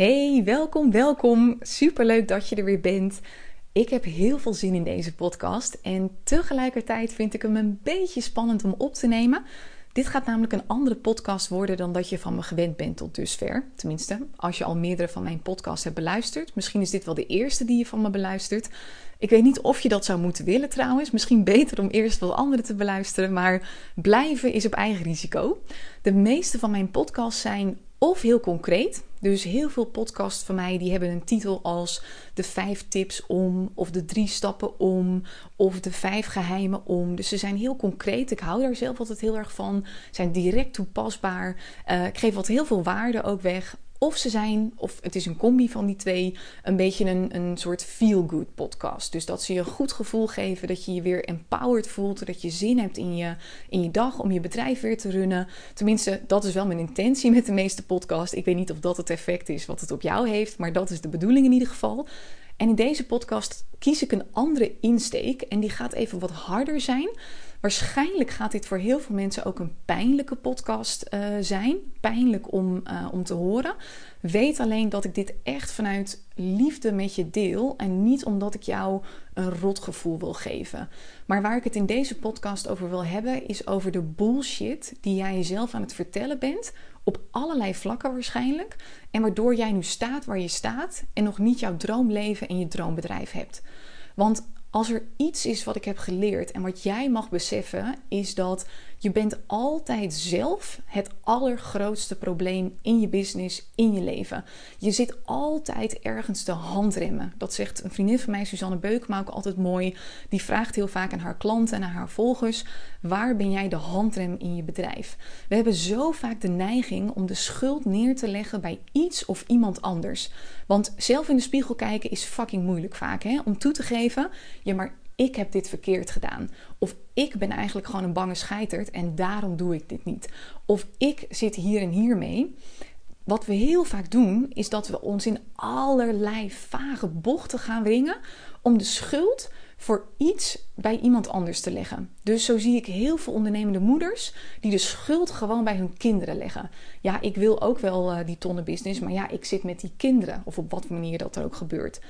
Hey, welkom, welkom. Superleuk dat je er weer bent. Ik heb heel veel zin in deze podcast en tegelijkertijd vind ik hem een beetje spannend om op te nemen. Dit gaat namelijk een andere podcast worden dan dat je van me gewend bent tot dusver. Tenminste, als je al meerdere van mijn podcasts hebt beluisterd. Misschien is dit wel de eerste die je van me beluistert. Ik weet niet of je dat zou moeten willen trouwens. Misschien beter om eerst wat andere te beluisteren. Maar blijven is op eigen risico. De meeste van mijn podcasts zijn of heel concreet. Dus heel veel podcasts van mij die hebben een titel als de vijf tips om, of de drie stappen om, of de vijf geheimen om. Dus ze zijn heel concreet. Ik hou daar zelf altijd heel erg van. Zijn direct toepasbaar. Uh, ik geef wat heel veel waarde ook weg. Of ze zijn, of het is een combi van die twee, een beetje een, een soort feel-good podcast. Dus dat ze je een goed gevoel geven, dat je je weer empowered voelt, dat je zin hebt in je, in je dag om je bedrijf weer te runnen. Tenminste, dat is wel mijn intentie met de meeste podcasts. Ik weet niet of dat het effect is wat het op jou heeft, maar dat is de bedoeling in ieder geval. En in deze podcast kies ik een andere insteek en die gaat even wat harder zijn. Waarschijnlijk gaat dit voor heel veel mensen ook een pijnlijke podcast uh, zijn. Pijnlijk om, uh, om te horen. Weet alleen dat ik dit echt vanuit liefde met je deel. En niet omdat ik jou een rotgevoel wil geven. Maar waar ik het in deze podcast over wil hebben, is over de bullshit die jij jezelf aan het vertellen bent. Op allerlei vlakken waarschijnlijk. En waardoor jij nu staat waar je staat en nog niet jouw droomleven en je droombedrijf hebt. Want als er iets is wat ik heb geleerd en wat jij mag beseffen, is dat je bent altijd zelf het allergrootste probleem in je business, in je leven. Je zit altijd ergens te handremmen. Dat zegt een vriendin van mij, Suzanne Beukema, ook altijd mooi. Die vraagt heel vaak aan haar klanten en aan haar volgers: waar ben jij de handrem in je bedrijf? We hebben zo vaak de neiging om de schuld neer te leggen bij iets of iemand anders. Want zelf in de spiegel kijken is fucking moeilijk vaak. Hè? Om toe te geven, ja, maar ik heb dit verkeerd gedaan. Of ik ben eigenlijk gewoon een bange scheiterd en daarom doe ik dit niet. Of ik zit hier en hier mee. Wat we heel vaak doen, is dat we ons in allerlei vage bochten gaan wringen om de schuld voor iets bij iemand anders te leggen. Dus zo zie ik heel veel ondernemende moeders die de schuld gewoon bij hun kinderen leggen. Ja, ik wil ook wel uh, die tonnenbusiness, maar ja, ik zit met die kinderen. Of op wat manier dat er ook gebeurt.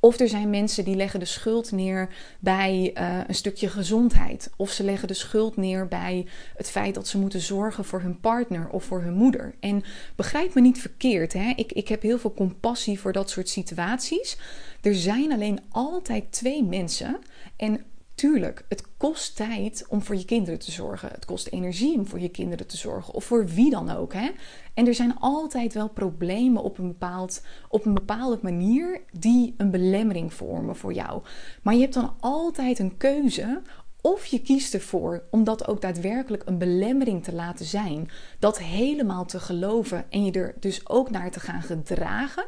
Of er zijn mensen die leggen de schuld neer bij uh, een stukje gezondheid. Of ze leggen de schuld neer bij het feit dat ze moeten zorgen voor hun partner of voor hun moeder. En begrijp me niet verkeerd, hè? Ik, ik heb heel veel compassie voor dat soort situaties. Er zijn alleen altijd twee mensen. En Tuurlijk, het kost tijd om voor je kinderen te zorgen. Het kost energie om voor je kinderen te zorgen. Of voor wie dan ook. Hè? En er zijn altijd wel problemen op een, bepaald, op een bepaalde manier die een belemmering vormen voor jou. Maar je hebt dan altijd een keuze of je kiest ervoor om dat ook daadwerkelijk een belemmering te laten zijn. Dat helemaal te geloven en je er dus ook naar te gaan gedragen.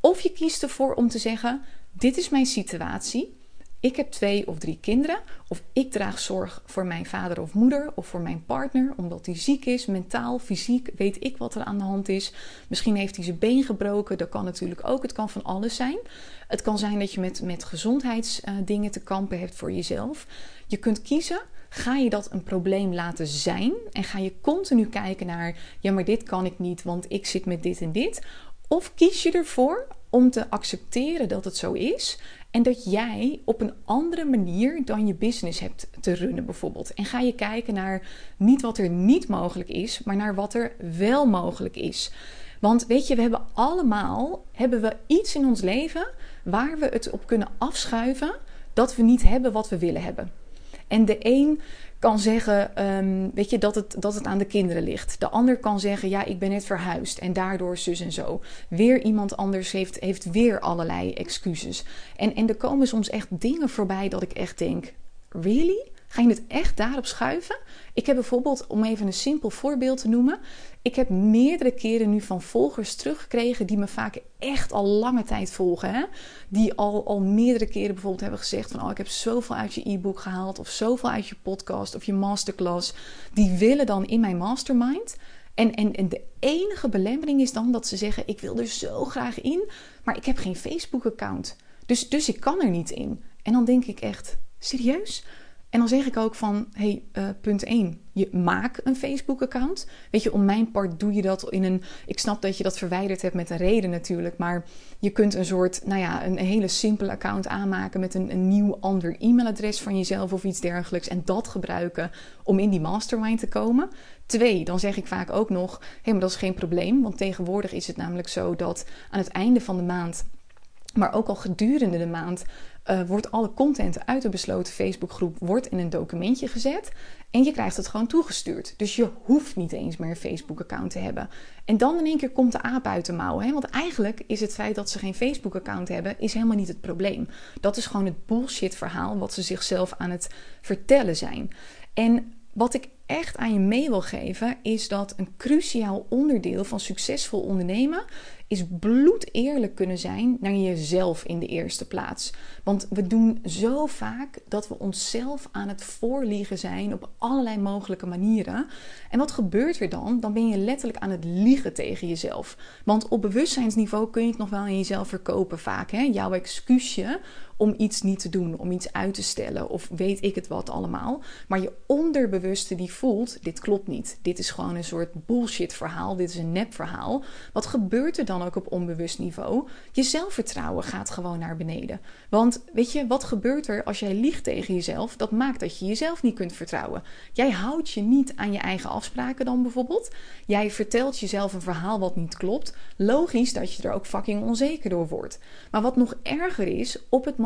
Of je kiest ervoor om te zeggen: Dit is mijn situatie ik heb twee of drie kinderen, of ik draag zorg voor mijn vader of moeder of voor mijn partner, omdat hij ziek is, mentaal, fysiek, weet ik wat er aan de hand is. Misschien heeft hij zijn been gebroken, dat kan natuurlijk ook. Het kan van alles zijn. Het kan zijn dat je met, met gezondheidsdingen te kampen hebt voor jezelf. Je kunt kiezen. Ga je dat een probleem laten zijn en ga je continu kijken naar, ja, maar dit kan ik niet, want ik zit met dit en dit. Of kies je ervoor om te accepteren dat het zo is en dat jij op een andere manier dan je business hebt te runnen, bijvoorbeeld. En ga je kijken naar niet wat er niet mogelijk is, maar naar wat er wel mogelijk is. Want weet je, we hebben allemaal hebben we iets in ons leven waar we het op kunnen afschuiven dat we niet hebben wat we willen hebben. En de een kan zeggen, um, weet je, dat het, dat het aan de kinderen ligt. De ander kan zeggen, ja, ik ben net verhuisd en daardoor zus en zo. Weer iemand anders heeft, heeft weer allerlei excuses. En, en er komen soms echt dingen voorbij dat ik echt denk, really? Ga je het echt daarop schuiven? Ik heb bijvoorbeeld, om even een simpel voorbeeld te noemen, ik heb meerdere keren nu van volgers teruggekregen die me vaak echt al lange tijd volgen. Hè? Die al, al meerdere keren bijvoorbeeld hebben gezegd van oh, ik heb zoveel uit je e-book gehaald of zoveel uit je podcast of je masterclass. Die willen dan in mijn mastermind. En, en, en de enige belemmering is dan dat ze zeggen ik wil er zo graag in, maar ik heb geen Facebook account. Dus, dus ik kan er niet in. En dan denk ik echt, serieus? En dan zeg ik ook van, hey, uh, punt 1, je maak een Facebook-account. Weet je, om mijn part doe je dat in een. Ik snap dat je dat verwijderd hebt met een reden natuurlijk. Maar je kunt een soort, nou ja, een, hele simpele account aanmaken met een, een nieuw ander e-mailadres van jezelf of iets dergelijks. En dat gebruiken om in die mastermind te komen. Twee, dan zeg ik vaak ook nog: hé, hey, maar dat is geen probleem. Want tegenwoordig is het namelijk zo dat aan het einde van de maand maar ook al gedurende de maand uh, wordt alle content uit de besloten Facebookgroep wordt in een documentje gezet. En je krijgt het gewoon toegestuurd. Dus je hoeft niet eens meer een Facebook-account te hebben. En dan in één keer komt de aap uit de mouw. Hè? Want eigenlijk is het feit dat ze geen Facebook-account hebben, is helemaal niet het probleem. Dat is gewoon het bullshit-verhaal wat ze zichzelf aan het vertellen zijn. En wat ik echt aan je mee wil geven, is dat een cruciaal onderdeel van succesvol ondernemen is bloed eerlijk kunnen zijn naar jezelf in de eerste plaats. Want we doen zo vaak dat we onszelf aan het voorliegen zijn op allerlei mogelijke manieren. En wat gebeurt er dan? Dan ben je letterlijk aan het liegen tegen jezelf. Want op bewustzijnsniveau kun je het nog wel in jezelf verkopen vaak. Hè? Jouw excuusje om iets niet te doen, om iets uit te stellen of weet ik het wat allemaal. Maar je onderbewuste die voelt, dit klopt niet. Dit is gewoon een soort bullshit verhaal, dit is een nep verhaal. Wat gebeurt er dan ook op onbewust niveau? Je zelfvertrouwen gaat gewoon naar beneden. Want weet je, wat gebeurt er als jij liegt tegen jezelf? Dat maakt dat je jezelf niet kunt vertrouwen. Jij houdt je niet aan je eigen afspraken dan bijvoorbeeld. Jij vertelt jezelf een verhaal wat niet klopt. Logisch dat je er ook fucking onzeker door wordt. Maar wat nog erger is, op het moment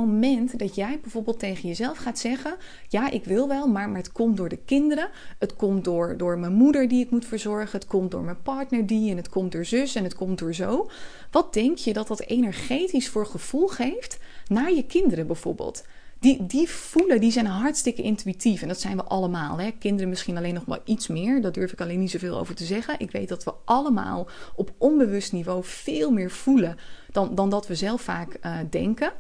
dat jij bijvoorbeeld tegen jezelf gaat zeggen: Ja, ik wil wel, maar, maar het komt door de kinderen. Het komt door, door mijn moeder die ik moet verzorgen. Het komt door mijn partner die. En het komt door zus en het komt door zo. Wat denk je dat dat energetisch voor gevoel geeft naar je kinderen bijvoorbeeld? Die, die voelen, die zijn hartstikke intuïtief. En dat zijn we allemaal. Hè? Kinderen misschien alleen nog wel iets meer. Daar durf ik alleen niet zoveel over te zeggen. Ik weet dat we allemaal op onbewust niveau veel meer voelen dan, dan dat we zelf vaak uh, denken.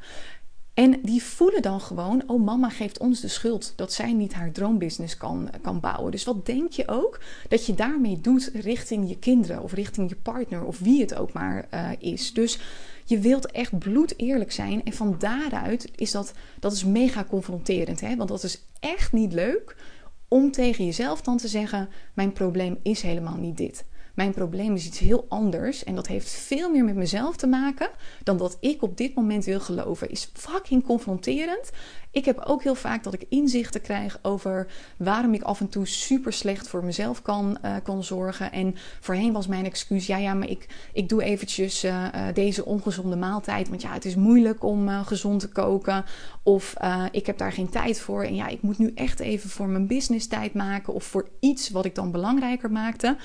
En die voelen dan gewoon, oh mama geeft ons de schuld dat zij niet haar droombusiness kan, kan bouwen. Dus wat denk je ook dat je daarmee doet richting je kinderen of richting je partner of wie het ook maar uh, is. Dus je wilt echt bloed eerlijk zijn en van daaruit is dat, dat is mega confronterend. Hè? Want dat is echt niet leuk om tegen jezelf dan te zeggen, mijn probleem is helemaal niet dit. Mijn probleem is iets heel anders en dat heeft veel meer met mezelf te maken dan dat ik op dit moment wil geloven. Is fucking confronterend. Ik heb ook heel vaak dat ik inzichten krijg over waarom ik af en toe super slecht voor mezelf kan, uh, kan zorgen. En voorheen was mijn excuus: ja, ja, maar ik, ik doe eventjes uh, deze ongezonde maaltijd. Want ja, het is moeilijk om gezond te koken. Of ik heb daar geen tijd voor. En ja, ik moet nu echt even voor mijn business tijd maken. Of voor iets wat ik dan belangrijker maakte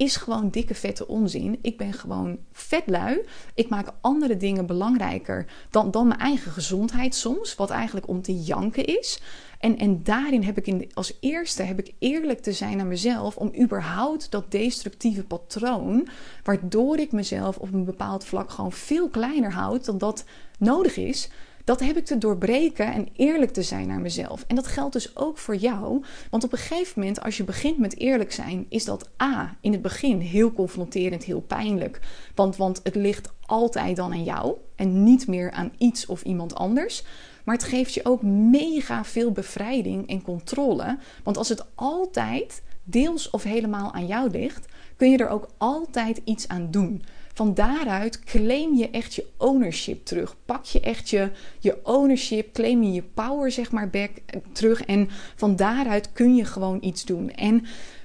is gewoon dikke vette onzin. Ik ben gewoon vetlui. Ik maak andere dingen belangrijker dan, dan mijn eigen gezondheid soms. Wat eigenlijk om te janken is. En, en daarin heb ik in, als eerste heb ik eerlijk te zijn naar mezelf om überhaupt dat destructieve patroon, waardoor ik mezelf op een bepaald vlak gewoon veel kleiner houd dan dat nodig is, dat heb ik te doorbreken en eerlijk te zijn naar mezelf. En dat geldt dus ook voor jou. Want op een gegeven moment, als je begint met eerlijk zijn, is dat A, in het begin heel confronterend, heel pijnlijk. Want, want het ligt altijd dan aan jou en niet meer aan iets of iemand anders. Maar het geeft je ook mega veel bevrijding en controle. Want als het altijd deels of helemaal aan jou ligt, kun je er ook altijd iets aan doen. Van daaruit claim je echt je ownership terug. Pak je echt je, je ownership, claim je je power zeg maar back eh, terug. En van daaruit kun je gewoon iets doen. En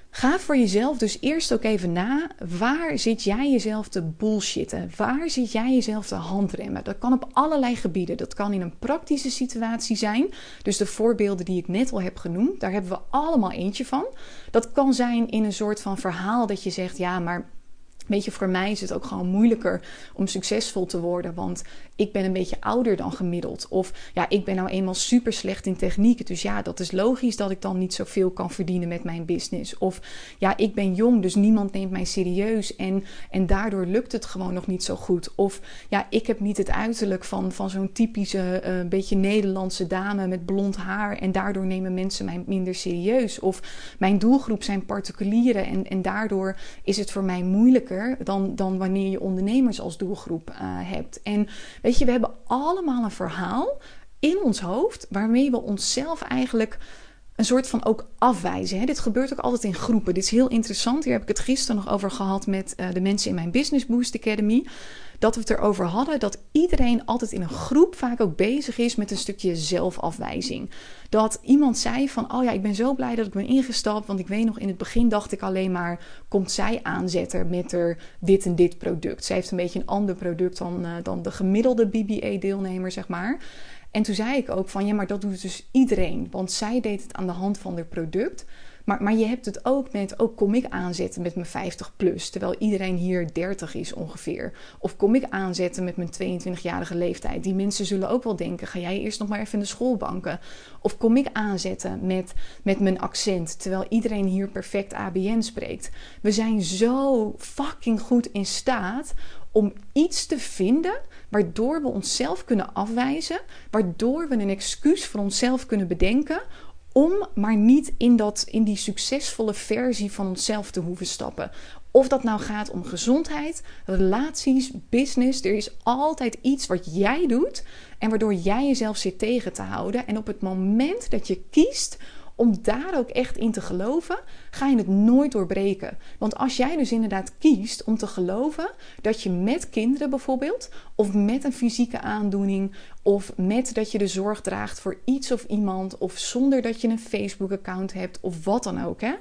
Ga voor jezelf dus eerst ook even na. Waar zit jij jezelf te bullshitten? Waar zit jij jezelf te handremmen? Dat kan op allerlei gebieden. Dat kan in een praktische situatie zijn. Dus de voorbeelden die ik net al heb genoemd, daar hebben we allemaal eentje van. Dat kan zijn in een soort van verhaal dat je zegt: ja, maar Weet je, voor mij is het ook gewoon moeilijker om succesvol te worden, want ik ben een beetje ouder dan gemiddeld. Of ja, ik ben nou eenmaal super slecht in technieken, dus ja, dat is logisch dat ik dan niet zoveel kan verdienen met mijn business. Of ja, ik ben jong, dus niemand neemt mij serieus en, en daardoor lukt het gewoon nog niet zo goed. Of ja, ik heb niet het uiterlijk van, van zo'n typische, uh, beetje Nederlandse dame met blond haar en daardoor nemen mensen mij minder serieus. Of mijn doelgroep zijn particulieren en, en daardoor is het voor mij moeilijker dan, dan wanneer je ondernemers als doelgroep uh, hebt. En weet je, we hebben allemaal een verhaal in ons hoofd waarmee we onszelf eigenlijk een soort van ook afwijzen. Hè? Dit gebeurt ook altijd in groepen. Dit is heel interessant. Hier heb ik het gisteren nog over gehad met uh, de mensen in mijn Business Boost Academy. Dat we het erover hadden dat iedereen altijd in een groep vaak ook bezig is met een stukje zelfafwijzing. Dat iemand zei van, oh ja, ik ben zo blij dat ik ben ingestapt. Want ik weet nog, in het begin dacht ik alleen maar, komt zij aanzetten met er dit en dit product. Zij heeft een beetje een ander product dan, uh, dan de gemiddelde BBA-deelnemer, zeg maar. En toen zei ik ook van ja, maar dat doet dus iedereen. Want zij deed het aan de hand van haar product. Maar, maar je hebt het ook met, ook kom ik aanzetten met mijn 50 plus, terwijl iedereen hier 30 is ongeveer. Of kom ik aanzetten met mijn 22-jarige leeftijd. Die mensen zullen ook wel denken, ga jij eerst nog maar even in de schoolbanken. Of kom ik aanzetten met, met mijn accent, terwijl iedereen hier perfect ABN spreekt. We zijn zo fucking goed in staat om iets te vinden waardoor we onszelf kunnen afwijzen, waardoor we een excuus voor onszelf kunnen bedenken om maar niet in, dat, in die succesvolle versie van onszelf te hoeven stappen. Of dat nou gaat om gezondheid, relaties, business. Er is altijd iets wat jij doet en waardoor jij jezelf zit tegen te houden. En op het moment dat je kiest om daar ook echt in te geloven, ga je het nooit doorbreken. Want als jij dus inderdaad kiest om te geloven dat je met kinderen bijvoorbeeld, of met een fysieke aandoening, of met dat je de zorg draagt voor iets of iemand, of zonder dat je een Facebook-account hebt, of wat dan ook. Hè?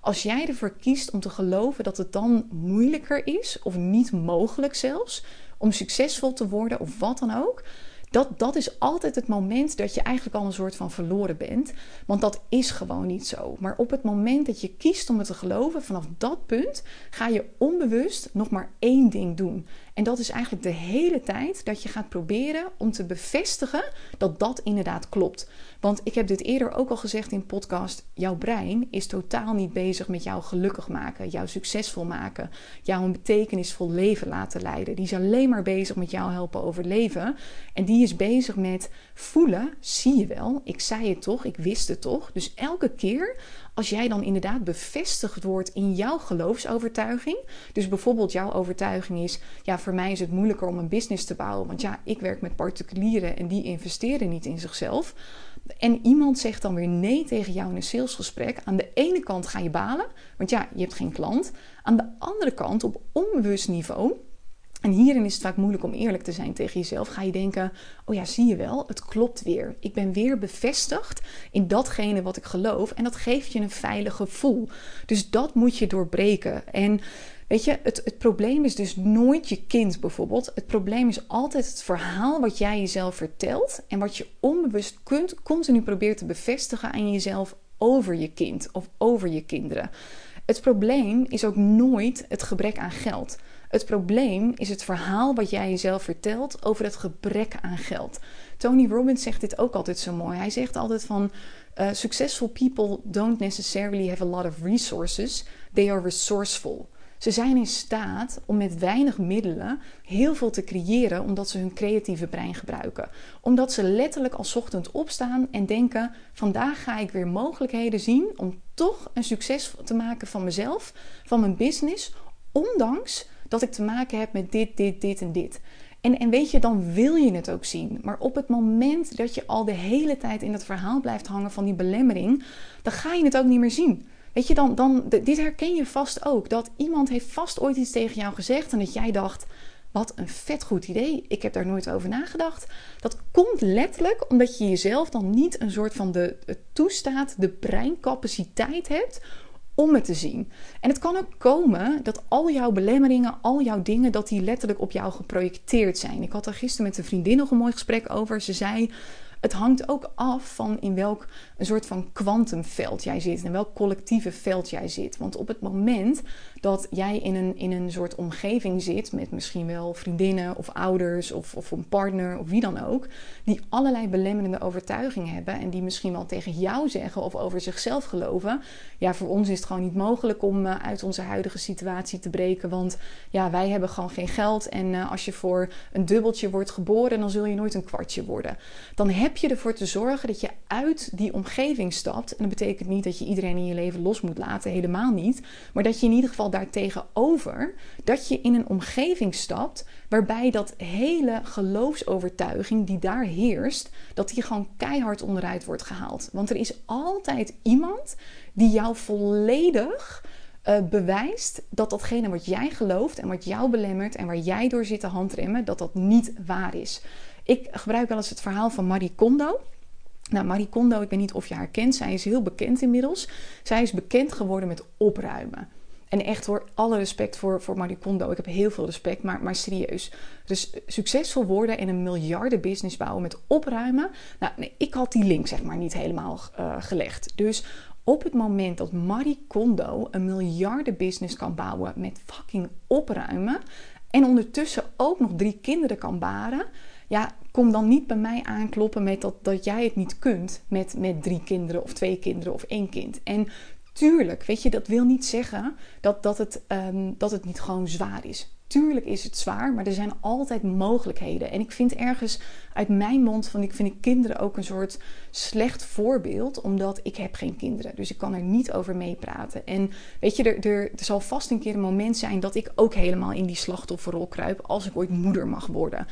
Als jij ervoor kiest om te geloven dat het dan moeilijker is, of niet mogelijk zelfs, om succesvol te worden, of wat dan ook dat, dat is altijd het moment dat je eigenlijk al een soort van verloren bent. Want dat is gewoon niet zo. Maar op het moment dat je kiest om het te geloven, vanaf dat punt ga je onbewust nog maar één ding doen. En dat is eigenlijk de hele tijd dat je gaat proberen om te bevestigen dat dat inderdaad klopt. Want ik heb dit eerder ook al gezegd in podcast: jouw brein is totaal niet bezig met jou gelukkig maken, jou succesvol maken, jou een betekenisvol leven laten leiden. Die is alleen maar bezig met jou helpen overleven. En die is bezig met voelen, zie je wel, ik zei het toch, ik wist het toch. Dus elke keer als jij dan inderdaad bevestigd wordt in jouw geloofsovertuiging. Dus bijvoorbeeld jouw overtuiging is: ja, voor mij is het moeilijker om een business te bouwen, want ja, ik werk met particulieren en die investeren niet in zichzelf. En iemand zegt dan weer nee tegen jou in een salesgesprek. Aan de ene kant ga je balen, want ja, je hebt geen klant. Aan de andere kant, op onbewust niveau, en hierin is het vaak moeilijk om eerlijk te zijn tegen jezelf. Ga je denken: oh ja, zie je wel, het klopt weer. Ik ben weer bevestigd in datgene wat ik geloof. En dat geeft je een veilig gevoel. Dus dat moet je doorbreken. En weet je, het, het probleem is dus nooit je kind bijvoorbeeld. Het probleem is altijd het verhaal wat jij jezelf vertelt. En wat je onbewust kunt, continu probeert te bevestigen aan jezelf over je kind of over je kinderen. Het probleem is ook nooit het gebrek aan geld. Het probleem is het verhaal wat jij jezelf vertelt over het gebrek aan geld. Tony Robbins zegt dit ook altijd zo mooi. Hij zegt altijd van uh, successful people don't necessarily have a lot of resources, they are resourceful. Ze zijn in staat om met weinig middelen heel veel te creëren omdat ze hun creatieve brein gebruiken. Omdat ze letterlijk als ochtend opstaan en denken: vandaag ga ik weer mogelijkheden zien om toch een succes te maken van mezelf, van mijn business, ondanks dat ik te maken heb met dit, dit, dit en dit. En, en weet je, dan wil je het ook zien. Maar op het moment dat je al de hele tijd in dat verhaal blijft hangen van die belemmering, dan ga je het ook niet meer zien. Weet je, dan, dan, dit herken je vast ook. Dat iemand heeft vast ooit iets tegen jou gezegd en dat jij dacht, wat een vet goed idee. Ik heb daar nooit over nagedacht. Dat komt letterlijk omdat je jezelf dan niet een soort van de, toestaat, de breincapaciteit hebt om het te zien. En het kan ook komen dat al jouw belemmeringen, al jouw dingen, dat die letterlijk op jou geprojecteerd zijn. Ik had er gisteren met een vriendin nog een mooi gesprek over. Ze zei: het hangt ook af van in welk een soort van kwantumveld jij zit. In welk collectieve veld jij zit. Want op het moment dat jij in een, in een soort omgeving zit met misschien wel vriendinnen of ouders of, of een partner of wie dan ook, die allerlei belemmerende overtuigingen hebben en die misschien wel tegen jou zeggen of over zichzelf geloven. Ja, voor ons is het gewoon niet mogelijk om uh, uit onze huidige situatie te breken, want ja, wij hebben gewoon geen geld en uh, als je voor een dubbeltje wordt geboren, dan zul je nooit een kwartje worden. Dan heb je ervoor te zorgen dat je uit die omgeving stapt. En dat betekent niet dat je iedereen in je leven los moet laten, helemaal niet. Maar dat je in ieder geval daartegenover dat je in een omgeving stapt waarbij dat hele geloofsovertuiging die daar heerst, dat die gewoon keihard onderuit wordt gehaald. Want er is altijd iemand die jou volledig uh, bewijst dat datgene wat jij gelooft en wat jou belemmert en waar jij door zit te handremmen, dat dat niet waar is. Ik gebruik wel eens het verhaal van Marie Kondo. Nou, Marie Kondo, ik weet niet of je haar kent. Zij is heel bekend inmiddels. Zij is bekend geworden met opruimen. En echt hoor, alle respect voor, voor Marie Kondo. Ik heb heel veel respect, maar, maar serieus. Dus succesvol worden en een miljardenbusiness bouwen met opruimen. Nou, nee, ik had die link zeg maar niet helemaal uh, gelegd. Dus op het moment dat Marie Kondo een miljardenbusiness kan bouwen met fucking opruimen. En ondertussen ook nog drie kinderen kan baren. Ja, kom dan niet bij mij aankloppen met dat, dat jij het niet kunt met, met drie kinderen of twee kinderen of één kind. En tuurlijk, weet je, dat wil niet zeggen dat, dat, het, um, dat het niet gewoon zwaar is. Tuurlijk is het zwaar, maar er zijn altijd mogelijkheden. En ik vind ergens uit mijn mond van ik vind kinderen ook een soort slecht voorbeeld, omdat ik heb geen kinderen. Dus ik kan er niet over meepraten. En weet je, er, er, er zal vast een keer een moment zijn dat ik ook helemaal in die slachtofferrol kruip als ik ooit moeder mag worden.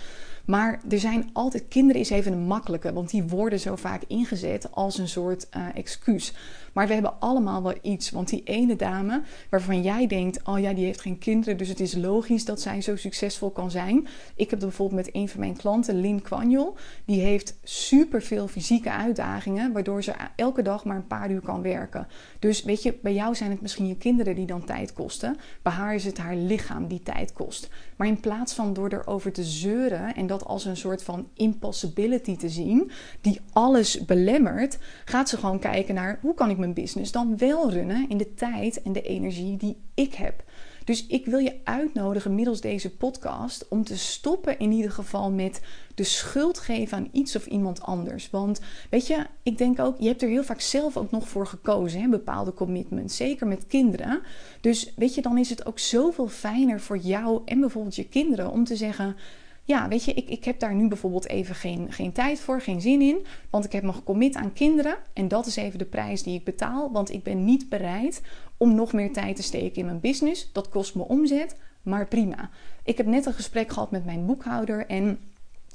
Maar er zijn altijd, kinderen is even een makkelijke, want die worden zo vaak ingezet als een soort uh, excuus. Maar we hebben allemaal wel iets. Want die ene dame waarvan jij denkt: oh ja, die heeft geen kinderen, dus het is logisch dat zij zo succesvol kan zijn. Ik heb bijvoorbeeld met een van mijn klanten, Lynn Kwanjol, die heeft super veel fysieke uitdagingen, waardoor ze elke dag maar een paar uur kan werken. Dus weet je, bij jou zijn het misschien je kinderen die dan tijd kosten. Bij haar is het haar lichaam die tijd kost. Maar in plaats van door erover te zeuren en dat als een soort van impossibility te zien, die alles belemmert, gaat ze gewoon kijken naar hoe kan ik mijn business dan wel runnen in de tijd en de energie die ik heb. Dus ik wil je uitnodigen middels deze podcast om te stoppen in ieder geval met de schuld geven aan iets of iemand anders. Want weet je, ik denk ook, je hebt er heel vaak zelf ook nog voor gekozen, hè, bepaalde commitments, zeker met kinderen. Dus weet je, dan is het ook zoveel fijner voor jou en bijvoorbeeld je kinderen om te zeggen ja, weet je, ik, ik heb daar nu bijvoorbeeld even geen, geen tijd voor, geen zin in. Want ik heb me gecommit aan kinderen. En dat is even de prijs die ik betaal. Want ik ben niet bereid om nog meer tijd te steken in mijn business. Dat kost me omzet, maar prima. Ik heb net een gesprek gehad met mijn boekhouder. En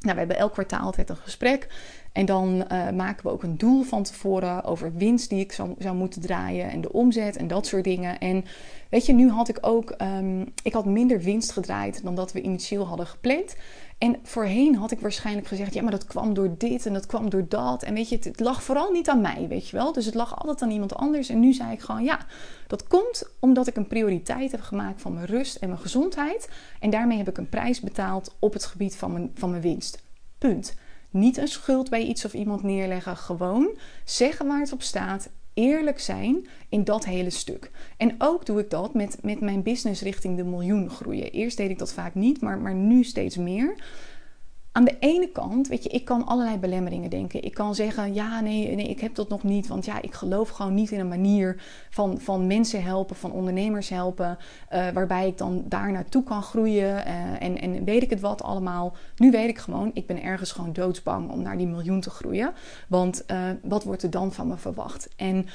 nou, we hebben elk kwartaal altijd een gesprek. En dan uh, maken we ook een doel van tevoren over winst die ik zou, zou moeten draaien en de omzet en dat soort dingen. En weet je, nu had ik ook, um, ik had minder winst gedraaid dan dat we initieel hadden gepland. En voorheen had ik waarschijnlijk gezegd: ja, maar dat kwam door dit en dat kwam door dat. En weet je, het, lag vooral niet aan mij, weet je wel. Dus het lag altijd aan iemand anders. En nu zei ik gewoon: ja, dat komt omdat ik een prioriteit heb gemaakt van mijn rust en mijn gezondheid. En daarmee heb ik een prijs betaald op het gebied van mijn, van mijn winst. Punt. Niet een schuld bij iets of iemand neerleggen. Gewoon zeggen waar het op staat eerlijk zijn in dat hele stuk. En ook doe ik dat met, met mijn business richting de miljoen groeien. Eerst deed ik dat vaak niet, maar, maar nu steeds meer aan de ene kant, weet je, ik kan allerlei belemmeringen denken. Ik kan zeggen, ja, nee, nee, ik heb dat nog niet. Want ja, ik geloof gewoon niet in een manier van, van mensen helpen, van ondernemers helpen. Uh, waarbij ik dan daar naartoe kan groeien. Uh, en, en weet ik het wat allemaal. Nu weet ik gewoon, ik ben ergens gewoon doodsbang om naar die miljoen te groeien. Want uh, wat wordt er dan van me verwacht? En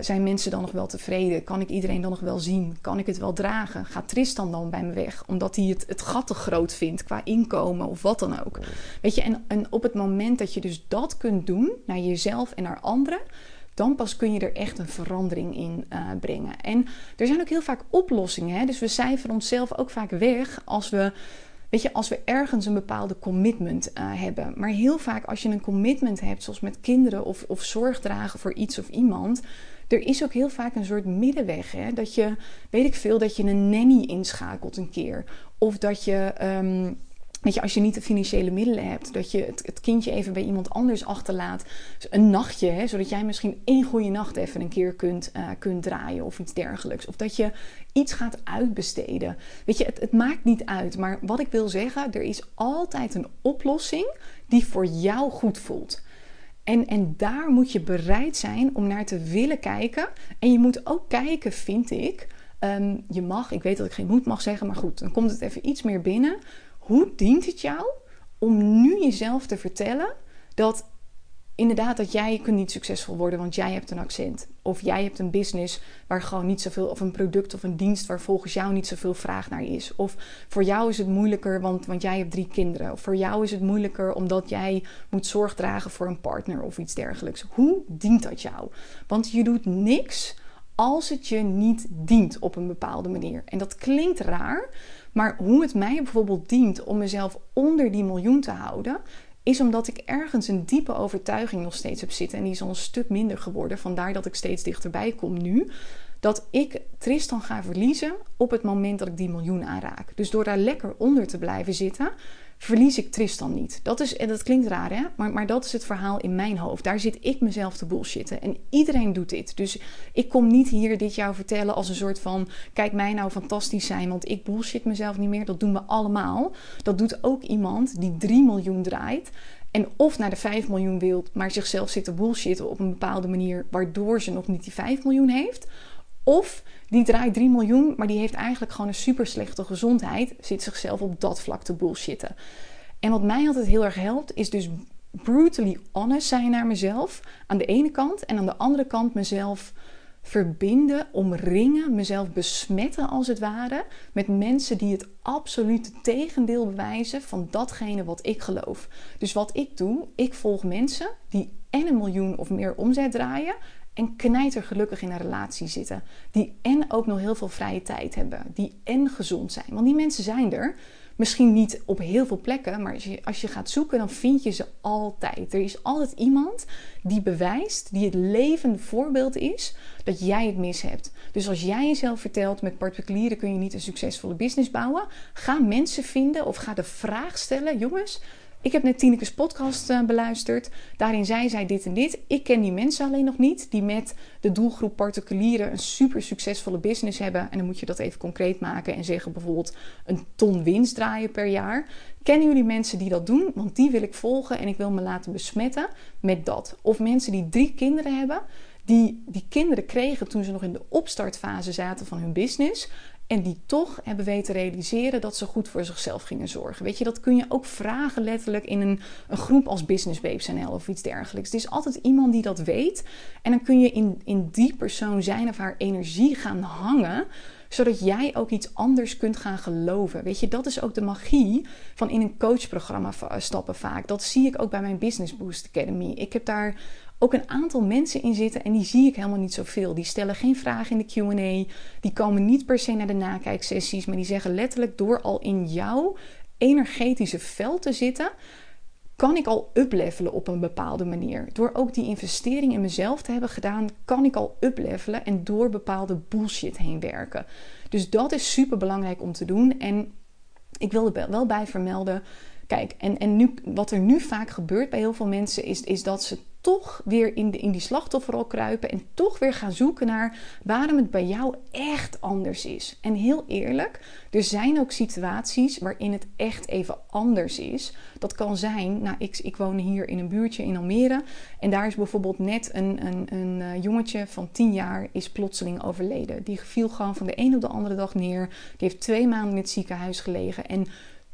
zijn mensen dan nog wel tevreden? Kan ik iedereen dan nog wel zien? Kan ik het wel dragen? Gaat Tristan dan bij me weg? Omdat hij het, het gat te groot vindt qua inkomen of wat dan ook. Weet je, en, en op het moment dat je dus dat kunt doen naar jezelf en naar anderen, dan pas kun je er echt een verandering in uh, brengen. En er zijn ook heel vaak oplossingen. Hè? Dus we cijferen onszelf ook vaak weg als we. Weet je, als we ergens een bepaalde commitment uh, hebben. Maar heel vaak als je een commitment hebt, zoals met kinderen of, of zorg dragen voor iets of iemand. Er is ook heel vaak een soort middenweg. Hè? Dat je, weet ik veel, dat je een nanny inschakelt een keer. Of dat je. Um, Weet je, als je niet de financiële middelen hebt, dat je het, het kindje even bij iemand anders achterlaat. een nachtje, hè, zodat jij misschien één goede nacht even een keer kunt, uh, kunt draaien of iets dergelijks. Of dat je iets gaat uitbesteden. Weet je, het, het maakt niet uit. Maar wat ik wil zeggen, er is altijd een oplossing die voor jou goed voelt. En, en daar moet je bereid zijn om naar te willen kijken. En je moet ook kijken, vind ik. Um, je mag, ik weet dat ik geen moet mag zeggen, maar goed, dan komt het even iets meer binnen hoe dient het jou om nu jezelf te vertellen dat inderdaad dat jij kunt niet succesvol worden, want jij hebt een accent. Of jij hebt een business waar gewoon niet zoveel, of een product of een dienst waar volgens jou niet zoveel vraag naar is. Of voor jou is het moeilijker, want, want jij hebt drie kinderen. Of voor jou is het moeilijker omdat jij moet zorg dragen voor een partner of iets dergelijks. Hoe dient dat jou? Want je doet niks als het je niet dient op een bepaalde manier. En dat klinkt raar, maar hoe het mij bijvoorbeeld dient om mezelf onder die miljoen te houden, is omdat ik ergens een diepe overtuiging nog steeds heb zitten. En die is al een stuk minder geworden. Vandaar dat ik steeds dichterbij kom nu. Dat ik Tristan ga verliezen op het moment dat ik die miljoen aanraak. Dus door daar lekker onder te blijven zitten, verlies ik Tristan niet. Dat, is, en dat klinkt raar, hè? Maar, maar dat is het verhaal in mijn hoofd. Daar zit ik mezelf te bullshitten. En iedereen doet dit. Dus ik kom niet hier dit jou vertellen als een soort van... kijk mij nou fantastisch zijn, want ik bullshit mezelf niet meer. Dat doen we allemaal. Dat doet ook iemand die 3 miljoen draait... En of naar de 5 miljoen wilt, maar zichzelf zit te bullshitten op een bepaalde manier, waardoor ze nog niet die 5 miljoen heeft. Of die draait 3 miljoen, maar die heeft eigenlijk gewoon een super slechte gezondheid. Zit zichzelf op dat vlak te bullshitten. En wat mij altijd heel erg helpt, is dus brutally honest zijn naar mezelf. Aan de ene kant. En aan de andere kant mezelf verbinden, omringen, mezelf besmetten als het ware. Met mensen die het absolute tegendeel bewijzen van datgene wat ik geloof. Dus wat ik doe, ik volg mensen die en een miljoen of meer omzet draaien en knijter gelukkig in een relatie zitten. Die en ook nog heel veel vrije tijd hebben. Die en gezond zijn. Want die mensen zijn er. Misschien niet op heel veel plekken, maar als je, als je gaat zoeken, dan vind je ze altijd. Er is altijd iemand die bewijst, die het levende voorbeeld is, dat jij het mis hebt. Dus als jij jezelf vertelt, met particulieren kun je niet een succesvolle business bouwen, ga mensen vinden of ga de vraag stellen, jongens, ik heb net Tineke's podcast uh, beluisterd. Daarin zei zij dit en dit. Ik ken die mensen alleen nog niet. Die met de doelgroep particulieren een super succesvolle business hebben. En dan moet je dat even concreet maken en zeggen bijvoorbeeld een ton winst draaien per jaar. Kennen jullie mensen die dat doen? Want die wil ik volgen en ik wil me laten besmetten met dat. Of mensen die drie kinderen hebben. Die die kinderen kregen toen ze nog in de opstartfase zaten van hun business. En die toch hebben weten realiseren dat ze goed voor zichzelf gingen zorgen. Weet je, dat kun je ook vragen letterlijk in een, een groep als Business Babes NL of iets dergelijks. Het is altijd iemand die dat weet. En dan kun je in, in die persoon zijn of haar energie gaan hangen zodat jij ook iets anders kunt gaan geloven. Weet je, dat is ook de magie van in een coachprogramma stappen vaak. Dat zie ik ook bij mijn Business Boost Academy. Ik heb daar ook een aantal mensen in zitten en die zie ik helemaal niet zoveel. Die stellen geen vragen in de QA, die komen niet per se naar de nakijksessies, maar die zeggen letterlijk door al in jouw energetische veld te zitten, kan ik al uplevelen op een bepaalde manier. Door ook die investering in mezelf te hebben gedaan, kan ik al uplevelen en door bepaalde bullshit heen werken. Dus dat is super belangrijk om te doen. En ik wil er wel bij vermelden. Kijk, en, en nu, wat er nu vaak gebeurt bij heel veel mensen is, is dat ze toch weer in, de, in die slachtofferrol kruipen en toch weer gaan zoeken naar waarom het bij jou echt anders is. En heel eerlijk, er zijn ook situaties waarin het echt even anders is. Dat kan zijn, nou, ik, ik woon hier in een buurtje in Almere en daar is bijvoorbeeld net een, een, een uh, jongetje van 10 jaar is plotseling overleden. Die viel gewoon van de een op de andere dag neer. Die heeft twee maanden in het ziekenhuis gelegen en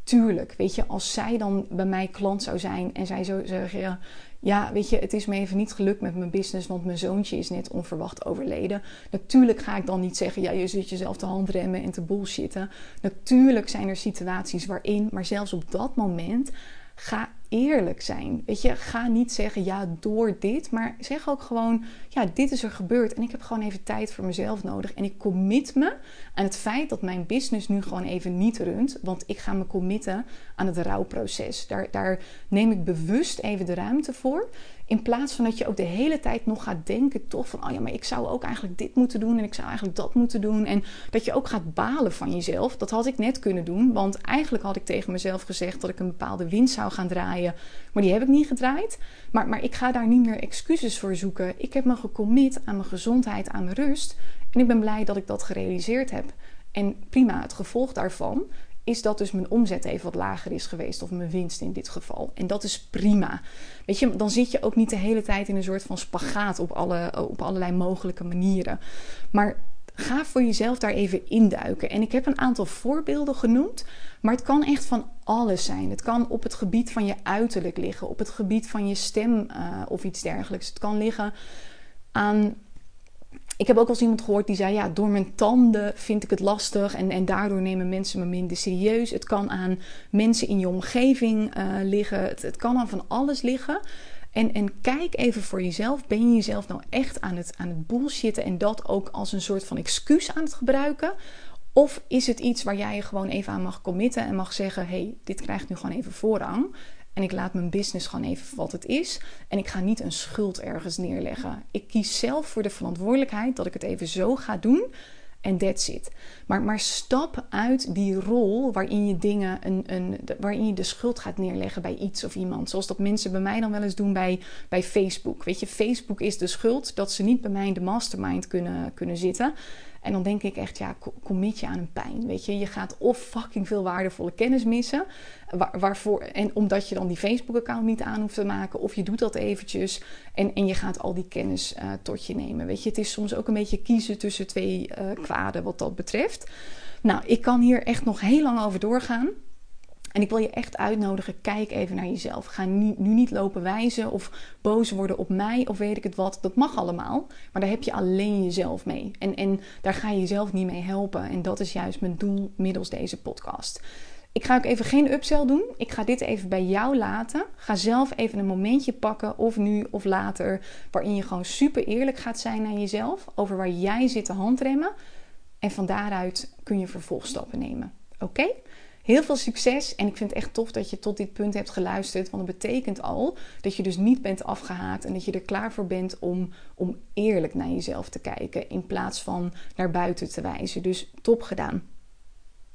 tuurlijk, weet je, als zij dan bij mij klant zou zijn en zij zou zeggen, ja, weet je, het is me even niet gelukt met mijn business, want mijn zoontje is net onverwacht overleden. Natuurlijk ga ik dan niet zeggen, ja, je zit jezelf te handremmen en te bullshitten. Natuurlijk zijn er situaties waarin, maar zelfs op dat moment, ga eerlijk zijn. Weet je, ga niet zeggen ja door dit, maar zeg ook gewoon ja, dit is er gebeurd en ik heb gewoon even tijd voor mezelf nodig en ik commit me aan het feit dat mijn business nu gewoon even niet runt, want ik ga me committen aan het rouwproces. Daar, daar neem ik bewust even de ruimte voor. In plaats van dat je ook de hele tijd nog gaat denken, toch van, oh ja, maar ik zou ook eigenlijk dit moeten doen en ik zou eigenlijk dat moeten doen. En dat je ook gaat balen van jezelf. Dat had ik net kunnen doen, want eigenlijk had ik tegen mezelf gezegd dat ik een bepaalde winst zou gaan draaien. Maar die heb ik niet gedraaid. Maar, maar ik ga daar niet meer excuses voor zoeken. Ik heb me gecommit aan mijn gezondheid, aan mijn rust. En ik ben blij dat ik dat gerealiseerd heb. En prima, het gevolg daarvan is dat dus mijn omzet even wat lager is geweest. Of mijn winst in dit geval. En dat is prima. Weet je, dan zit je ook niet de hele tijd in een soort van spagaat op, alle, op allerlei mogelijke manieren. Maar ga voor jezelf daar even induiken. En ik heb een aantal voorbeelden genoemd. Maar het kan echt van alles zijn. Het kan op het gebied van je uiterlijk liggen, op het gebied van je stem uh, of iets dergelijks. Het kan liggen aan. Ik heb ook al eens iemand gehoord die zei: Ja, door mijn tanden vind ik het lastig en, en daardoor nemen mensen me minder serieus. Het kan aan mensen in je omgeving uh, liggen. Het, het kan aan van alles liggen. En, en kijk even voor jezelf. Ben je jezelf nou echt aan het, aan het bullshitten en dat ook als een soort van excuus aan het gebruiken? Of is het iets waar jij je gewoon even aan mag committen en mag zeggen: hey, dit krijgt nu gewoon even voorrang. En ik laat mijn business gewoon even wat het is. En ik ga niet een schuld ergens neerleggen. Ik kies zelf voor de verantwoordelijkheid dat ik het even zo ga doen. En that's it. Maar, maar stap uit die rol waarin je dingen, een, een, waarin je de schuld gaat neerleggen bij iets of iemand. Zoals dat mensen bij mij dan wel eens doen bij, bij Facebook. Weet je, Facebook is de schuld dat ze niet bij mij in de mastermind kunnen, kunnen zitten. En dan denk ik echt, ja, commit je aan een pijn. Weet je, je gaat of fucking veel waardevolle kennis missen. waarvoor, en omdat je dan die Facebook-account niet aan hoeft te maken. Of je doet dat eventjes. En, en je gaat al die kennis uh, tot je nemen. Weet je, het is soms ook een beetje kiezen tussen twee uh, kwaden wat dat betreft. Nou, ik kan hier echt nog heel lang over doorgaan. En ik wil je echt uitnodigen, kijk even naar jezelf. Ga nu, nu niet lopen wijzen of boos worden op mij of weet ik het wat. Dat mag allemaal, maar daar heb je alleen jezelf mee. En, en daar ga je jezelf niet mee helpen. En dat is juist mijn doel middels deze podcast. Ik ga ook even geen upsell doen. Ik ga dit even bij jou laten. Ga zelf even een momentje pakken, of nu of later, waarin je gewoon super eerlijk gaat zijn naar jezelf over waar jij zit te handremmen. En van daaruit kun je vervolgstappen nemen. Oké? Heel veel succes en ik vind het echt tof dat je tot dit punt hebt geluisterd. Want dat betekent al dat je dus niet bent afgehaakt en dat je er klaar voor bent om, om eerlijk naar jezelf te kijken in plaats van naar buiten te wijzen. Dus top gedaan.